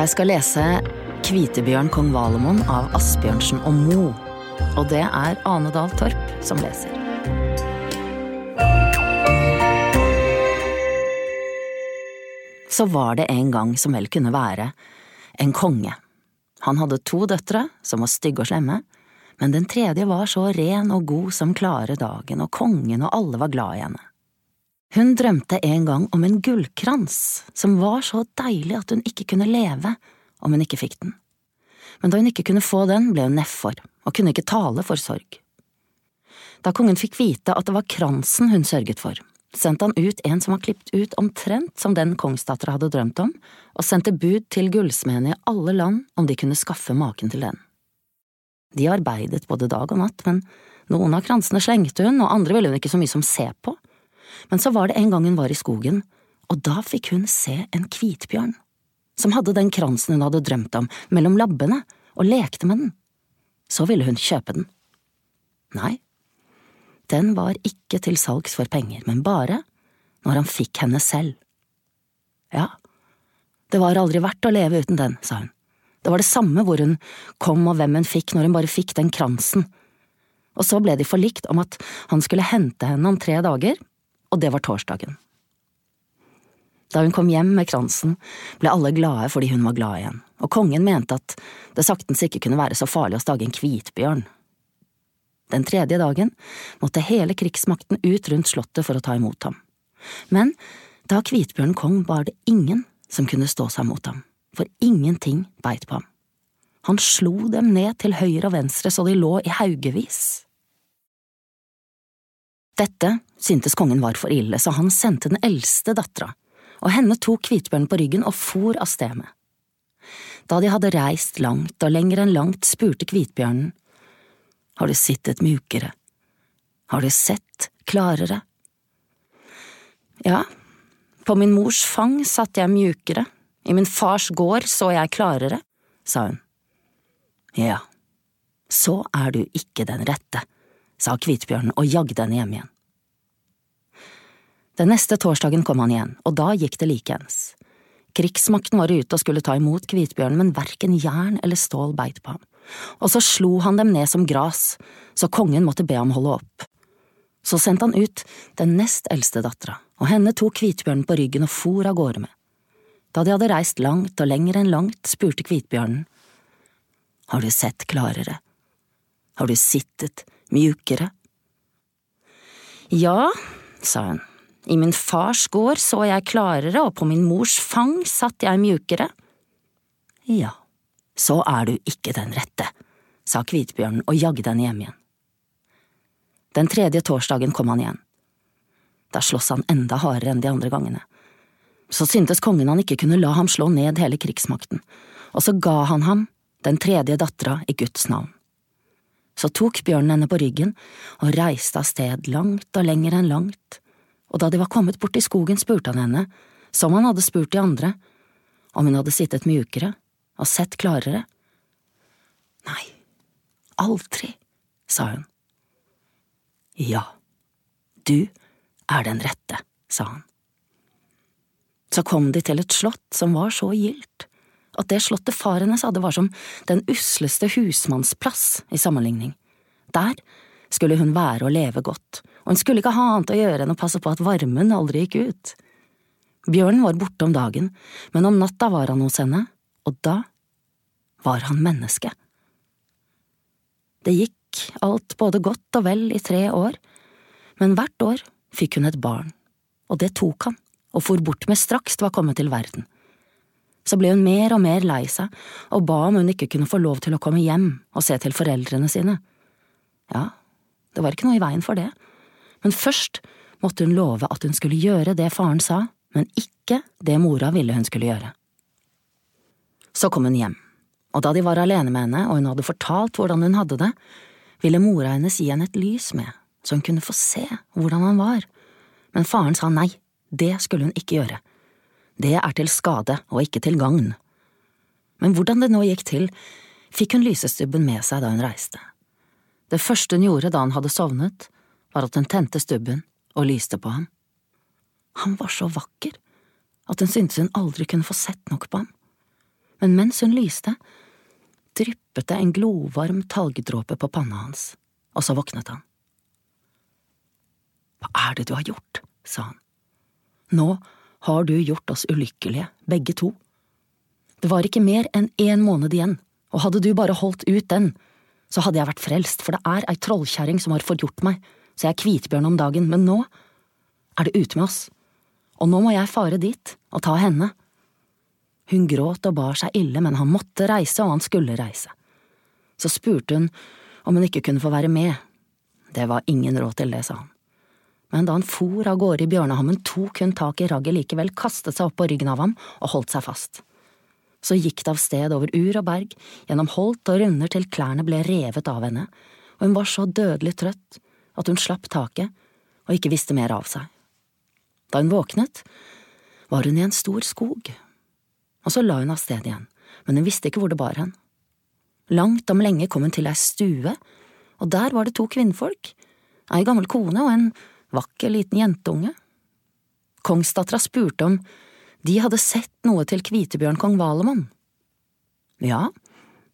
Jeg skal lese Kvitebjørn kong Valemon av Asbjørnsen og Mo. Og det er Ane Dahl Torp som leser. Så var det en gang som vel kunne være en konge. Han hadde to døtre som var stygge og slemme, men den tredje var så ren og god som klare dagen, og kongen og alle var glad i henne. Hun drømte en gang om en gullkrans som var så deilig at hun ikke kunne leve om hun ikke fikk den. Men da hun ikke kunne få den, ble hun nedfor og kunne ikke tale for sorg. Da kongen fikk vite at det var kransen hun sørget for, sendte han ut en som var klipt ut omtrent som den kongsdattera hadde drømt om, og sendte bud til gullsmedene i alle land om de kunne skaffe maken til den. De arbeidet både dag og natt, men noen av kransene slengte hun, og andre ville hun ikke så mye som se på. Men så var det en gang hun var i skogen, og da fikk hun se en kvitbjørn, som hadde den kransen hun hadde drømt om, mellom labbene, og lekte med den. Så ville hun kjøpe den. Nei, den var ikke til salgs for penger, men bare når han fikk henne selv. Ja, det var aldri verdt å leve uten den, sa hun. Det var det samme hvor hun kom og hvem hun fikk når hun bare fikk den kransen. Og så ble de forlikt om at han skulle hente henne om tre dager, og det var torsdagen. Da hun kom hjem med kransen, ble alle glade fordi hun var glad igjen, og kongen mente at det saktens ikke kunne være så farlig å stage en kvitbjørn. Den tredje dagen måtte hele krigsmakten ut rundt slottet for å ta imot ham, men da kvitbjørnen kom, var det ingen som kunne stå seg mot ham, for ingenting beit på ham. Han slo dem ned til høyre og venstre så de lå i haugevis. Dette syntes kongen var for ille, så han sendte den eldste dattera, og henne tok Kvitbjørn på ryggen og for av sted med. Da de hadde reist langt og lenger enn langt, spurte Kvitbjørnen, Har du sittet mjukere? Har du sett klarere? Ja, på min mors fang satt jeg mjukere, i min fars gård så jeg klarere, sa hun. Ja, så er du ikke den rette, sa Kvitbjørnen og jagde henne hjem igjen. Den neste torsdagen kom han igjen, og da gikk det likeens. Krigsmakten var ute og skulle ta imot Kvitbjørnen, men verken jern eller stål beit på ham, og så slo han dem ned som gras, så kongen måtte be ham holde opp. Så sendte han ut den nest eldste dattera, og henne tok Kvitbjørnen på ryggen og for av gårde med. Da de hadde reist langt og lenger enn langt, spurte Kvitbjørnen, Har du sett klarere? Har du sittet mjukere? Ja, sa hun, i min fars gård så jeg klarere, og på min mors fang satt jeg mjukere. Ja, så er du ikke den rette, sa Kvitbjørnen og jagde henne hjem igjen. Den tredje torsdagen kom han igjen. Da sloss han enda hardere enn de andre gangene. Så syntes kongen han ikke kunne la ham slå ned hele krigsmakten, og så ga han ham den tredje dattera i Guds navn. Så tok bjørnen henne på ryggen og reiste av sted langt og lenger enn langt, og da de var kommet bort i skogen, spurte han henne, som han hadde spurt de andre, om hun hadde sittet mjukere og sett klarere. Nei, aldri, sa hun. Ja, du er den rette, sa han. Så kom de til et slott som var så gildt at det slottet far hennes hadde var som den usleste husmannsplass i sammenligning. Der skulle hun være og leve godt, og hun skulle ikke ha annet å gjøre enn å passe på at varmen aldri gikk ut. Bjørnen var borte om dagen, men om natta var han hos henne, og da var han menneske. Det gikk alt både godt og vel i tre år, men hvert år fikk hun et barn, og det tok han og for bort med straks det var kommet til verden. Så ble hun mer og mer lei seg og ba om hun ikke kunne få lov til å komme hjem og se til foreldrene sine. Ja, det var ikke noe i veien for det, men først måtte hun love at hun skulle gjøre det faren sa, men ikke det mora ville hun skulle gjøre. Så kom hun hjem, og da de var alene med henne og hun hadde fortalt hvordan hun hadde det, ville mora hennes gi henne et lys med, så hun kunne få se hvordan han var, men faren sa nei, det skulle hun ikke gjøre. Det er til skade og ikke til gagn. Men hvordan det nå gikk til, fikk hun lysestubben med seg da hun reiste. Det første hun gjorde da han hadde sovnet, var at hun tente stubben og lyste på ham. Han var så vakker at hun syntes hun aldri kunne få sett nok på ham. men mens hun lyste, dryppet det en glovarm talgdråpe på panna hans, og så våknet han. Hva er det du har gjort? sa han. Nå har du gjort oss ulykkelige, begge to. Det var ikke mer enn én måned igjen, og hadde du bare holdt ut den, så hadde jeg vært frelst, for det er ei trollkjerring som har forgjort meg, så jeg er kvitbjørn om dagen, men nå er det ute med oss, og nå må jeg fare dit og ta henne. Hun gråt og bar seg ille, men han måtte reise, og han skulle reise. Så spurte hun om hun ikke kunne få være med. Det var ingen råd til det, sa han. Men da han for av gårde i bjørnehammen, tok hun tak i ragget likevel, kastet seg opp på ryggen av ham og holdt seg fast. Så gikk det av sted over ur og berg, gjennom holt og runder til klærne ble revet av henne, og hun var så dødelig trøtt at hun slapp taket og ikke visste mer av seg. Da hun våknet, var hun i en stor skog og så la hun av sted igjen, men hun visste ikke hvor det bar hen. Langt om lenge kom hun til ei stue, og der var det to kvinnfolk, ei gammel kone og en vakker liten jentunge. Kongsdattera spurte om de hadde sett noe til Kvitebjørn kong Valemon. Ja,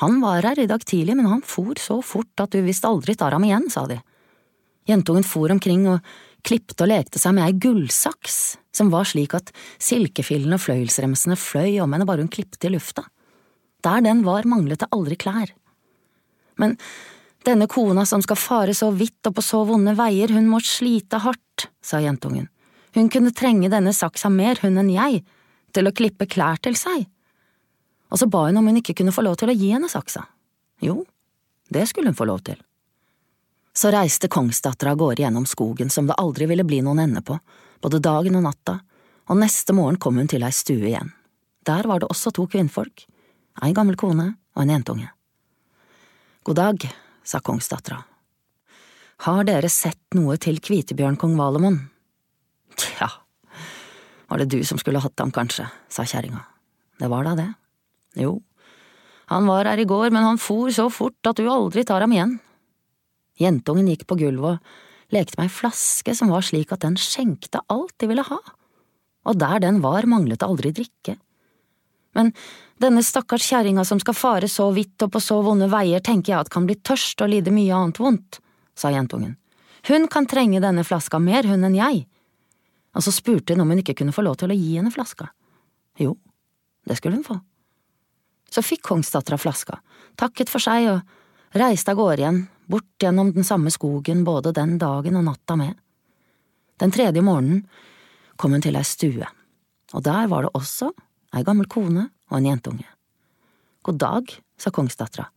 han var her i dag tidlig, men han for så fort at du visst aldri tar ham igjen, sa de. Jentungen for omkring og klippte og lekte seg med ei gullsaks som var slik at silkefillene og fløyelsremsene fløy om henne bare hun klipte i lufta. Der den var, manglet det aldri klær. Men denne kona som skal fare så vidt og på så vonde veier, hun må slite hardt, sa jentungen. Hun kunne trenge denne saksa mer, hun enn jeg, til å klippe klær til seg. Og så ba hun om hun ikke kunne få lov til å gi henne saksa. Jo, det skulle hun få lov til. Så reiste kongsdattera av gårde gjennom skogen som det aldri ville bli noen ende på, både dagen og natta, og neste morgen kom hun til ei stue igjen. Der var det også to kvinnfolk, ei gammel kone og en jentunge. God dag, sa kongsdattera. Har dere sett noe til Kvitebjørn kong Valemon? Tja, var det du som skulle hatt ham, kanskje, sa kjerringa. Det var da det. Jo, han var her i går, men han for så fort at du aldri tar ham igjen, Jentungen gikk på gulvet og lekte med ei flaske som var slik at den skjenkte alt de ville ha, og der den var, manglet det aldri drikke. Men denne stakkars kjerringa som skal fare så vidt og på så vonde veier, tenker jeg at kan bli tørst og lide mye annet vondt, sa jentungen. Hun kan trenge denne flaska mer, hun enn jeg. Og så spurte hun om hun ikke kunne få lov til å gi henne flaska. Jo, det skulle hun få. Så fikk kongsdattera flaska, takket for seg og reiste av gårde igjen, bort gjennom den samme skogen både den dagen og natta med. Den tredje morgenen kom hun til ei stue, og der var det også ei gammel kone og en jentunge. God dag, sa kongsdattera.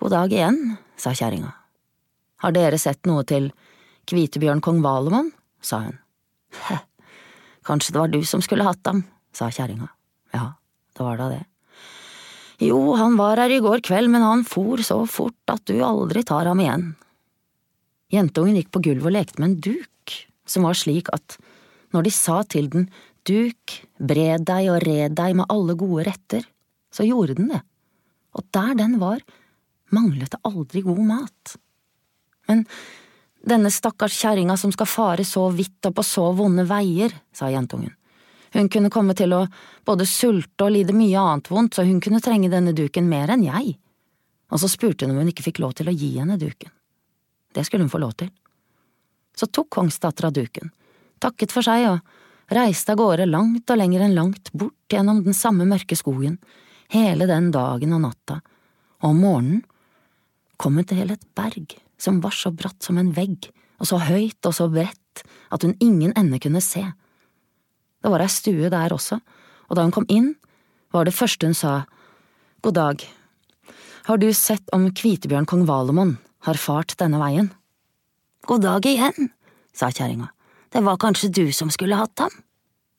God dag igjen, sa kjerringa. Har dere sett noe til Kvitebjørn kong Valemon? sa hun. He, kanskje det var du som skulle hatt ham, sa kjerringa. Ja, det var da det. Jo, han var her i går kveld, men han for så fort at du aldri tar ham igjen. Jentungen gikk på gulvet og lekte med en duk, som var slik at når de sa til den duk, bred deg og red deg med alle gode retter, så gjorde den det, og der den var, manglet det aldri god mat. Men denne stakkars kjerringa som skal fare så vidt og på så vonde veier, sa jentungen, hun kunne komme til å både sulte og lide mye annet vondt, så hun kunne trenge denne duken mer enn jeg. Og så spurte hun om hun ikke fikk lov til å gi henne duken. Det skulle hun få lov til. Så tok kongsdattera duken, takket for seg og reiste av gårde langt og lenger enn langt bort gjennom den samme mørke skogen, hele den dagen og natta, og om morgenen kom hun til et berg som var så bratt som en vegg, og så høyt og så bredt at hun ingen ende kunne se. Det var ei stue der også, og da hun kom inn, var det første hun sa, God dag, har du sett om Kvitebjørn kong Valemon har fart denne veien? God dag igjen, sa kjerringa, det var kanskje du som skulle hatt ham?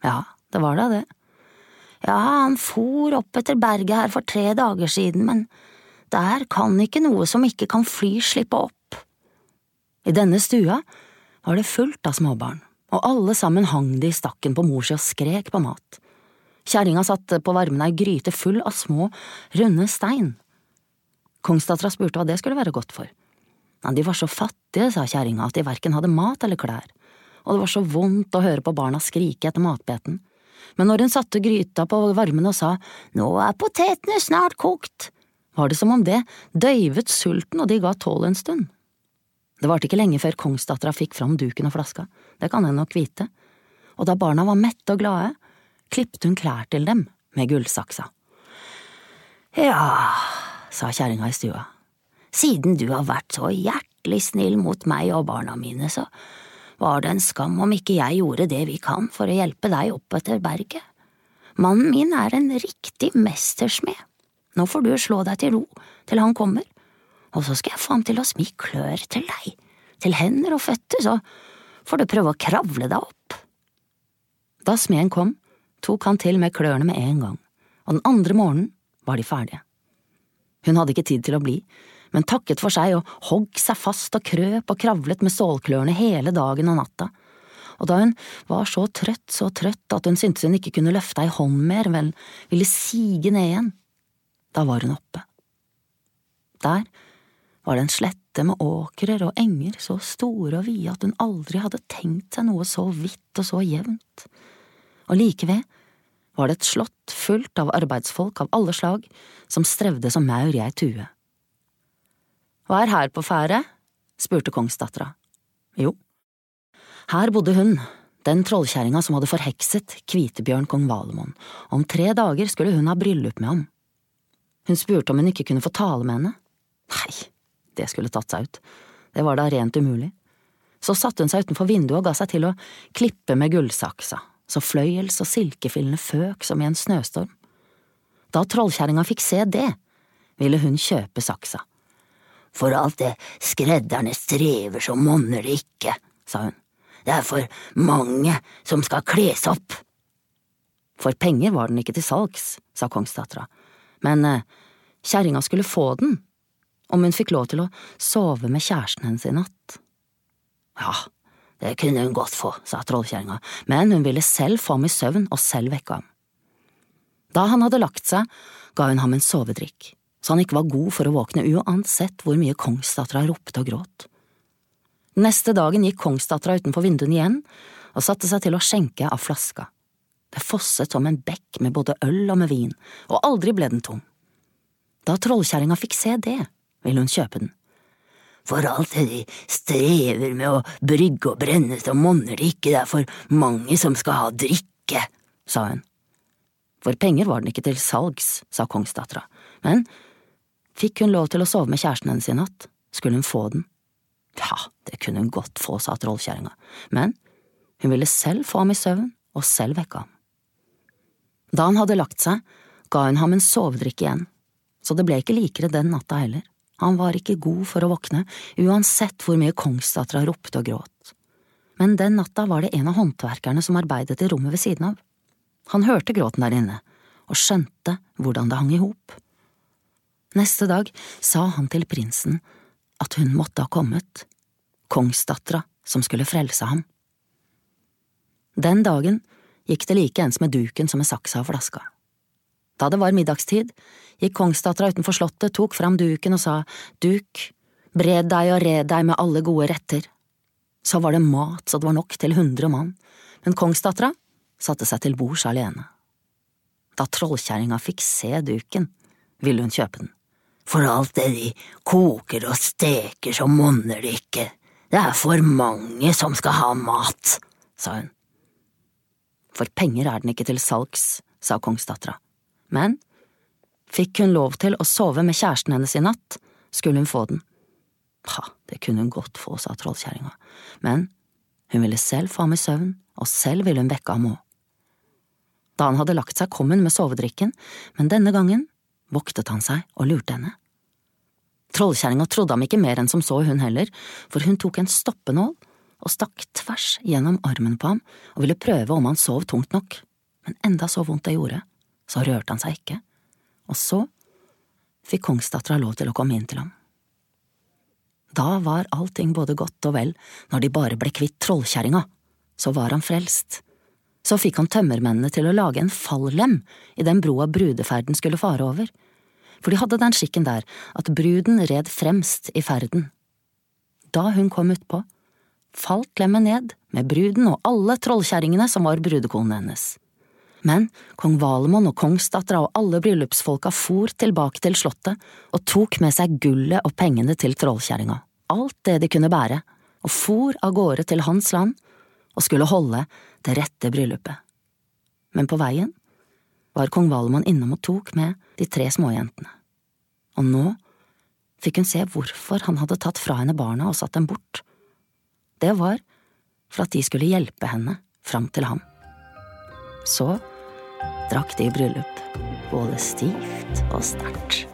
Ja, det var da det. Ja, han for opp etter berget her for tre dager siden, men der kan ikke noe som ikke kan fly, slippe opp. I denne stua var det fullt av småbarn og alle sammen hang de i stakken på mor si og skrek på mat. Kjerringa satte på varmen ei gryte full av små, runde stein. Kongsdattera spurte hva det skulle være godt for. Nei, de var så fattige, sa kjerringa, at de verken hadde mat eller klær, og det var så vondt å høre på barna skrike etter matbeten. men når hun satte gryta på varmen og sa nå er potetene snart kokt, var det som om det døyvet sulten og de ga tål en stund. Det varte ikke lenge før kongsdattera fikk fram duken og flaska, det kan en nok vite, og da barna var mette og glade, klipte hun klær til dem med gullsaksa. Ja, sa kjerringa i stua, siden du har vært så hjertelig snill mot meg og barna mine, så var det en skam om ikke jeg gjorde det vi kan for å hjelpe deg opp etter berget. Mannen min er en riktig mestersmed. Nå får du slå deg til ro til han kommer, og så skal jeg få ham til å smi klør til deg, til hender og føtter, så får du prøve å kravle deg opp. Da smeden kom, tok han til med klørne med en gang, og den andre morgenen var de ferdige. Hun hadde ikke tid til å bli, men takket for seg og hogg seg fast og krøp og kravlet med stålklørne hele dagen og natta. Og da hun var så trøtt, så trøtt at hun syntes hun ikke kunne løfte ei hånd mer, vel ville sige ned igjen, da var hun oppe. Der var det en slette med åkrer og enger så store og vide at hun aldri hadde tenkt seg noe så hvitt og så jevnt, og like ved var det et slott fullt av arbeidsfolk av alle slag som strevde som maur i ei tue. Hva er her på ferde? spurte kongsdattera. Jo, her bodde hun, den trollkjerringa som hadde forhekset Kvitebjørn kong Valemon, om tre dager skulle hun ha bryllup med ham. Hun spurte om hun ikke kunne få tale med henne. Nei, det skulle tatt seg ut, det var da rent umulig. Så satte hun seg utenfor vinduet og ga seg til å klippe med gullsaksa, så fløyels og silkefillene føk som i en snøstorm. Da trollkjerringa fikk se det, ville hun kjøpe saksa for alt det skredderne strever, så monner det ikke, sa hun. Det er for mange som skal kles opp. For penger var den ikke til salgs, sa kongsdattera, men eh, kjerringa skulle få den om hun fikk lov til å sove med kjæresten hennes i natt. Ja, det kunne hun godt få, sa trollkjerringa, men hun ville selv få ham i søvn og selv vekke ham. Da han hadde lagt seg, ga hun ham en sovedrikk så han ikke var god for å våkne uansett hvor mye kongsdattera ropte og gråt. Neste dagen gikk kongsdattera utenfor vinduene igjen og satte seg til å skjenke av flaska. Det fosset som en bekk med både øl og med vin, og aldri ble den tom. Da trollkjerringa fikk se det, ville hun kjøpe den. For alt det de strever med å brygge og brenne, så monner det ikke, det er for mange som skal ha drikke, sa hun. For penger var den ikke til salgs, sa kongsdattera, men Fikk hun lov til å sove med kjæresten hennes i natt, skulle hun få den. Ja, det kunne hun godt få, sa trollkjerringa, men hun ville selv få ham i søvn og selv vekke ham. Da han hadde lagt seg, ga hun ham en sovedrikk igjen, så det ble ikke likere den natta heller. Han var ikke god for å våkne, uansett hvor mye kongsdattera ropte og gråt. Men den natta var det en av håndverkerne som arbeidet i rommet ved siden av. Han hørte gråten der inne, og skjønte hvordan det hang i hop. Neste dag sa han til prinsen at hun måtte ha kommet, kongsdattera som skulle frelse ham. Den dagen gikk det like ens med duken som med saksa og flaska. Da det var middagstid, gikk kongsdattera utenfor slottet, tok fram duken og sa duk, bred deg og red deg med alle gode retter. Så var det mat så det var nok til hundre mann, men kongsdattera satte seg til bords alene. Da trollkjerringa fikk se duken, ville hun kjøpe den. For alt det de koker og steker, så monner det ikke. Det er for mange som skal ha mat, sa hun. For penger er den ikke til salgs, sa kongsdattera, men fikk hun lov til å sove med kjæresten hennes i natt, skulle hun få den. Ha, det kunne hun godt få, sa trollkjerringa, men hun ville selv få ham i søvn, og selv ville hun vekke ham òg. Da han hadde lagt seg, kom hun med sovedrikken, men denne gangen voktet han seg og lurte henne. Trollkjerringa trodde ham ikke mer enn som så, hun heller, for hun tok en stoppenål og stakk tvers gjennom armen på ham og ville prøve om han sov tungt nok, men enda så vondt det gjorde, så rørte han seg ikke, og så fikk kongsdattera lov til å komme inn til ham. Da var allting både godt og vel når de bare ble kvitt trollkjerringa, så var han frelst. Så fikk han tømmermennene til å lage en fallem i den broa brudeferden skulle fare over for de hadde den skikken der at bruden red fremst i ferden. Da hun kom utpå, falt lemmet ned med bruden og alle trollkjerringene som var brudekonene hennes. Men kong Valemon og kongsdattera og alle bryllupsfolka for tilbake til slottet og tok med seg gullet og pengene til trollkjerringa, alt det de kunne bære, og for av gårde til hans land og skulle holde det rette bryllupet. Men på veien var kong Valemon innom og tok med de tre småjentene, og nå fikk hun se hvorfor han hadde tatt fra henne barna og satt dem bort. Det var for at de skulle hjelpe henne fram til ham. Så drakk de i bryllup, både stivt og sterkt.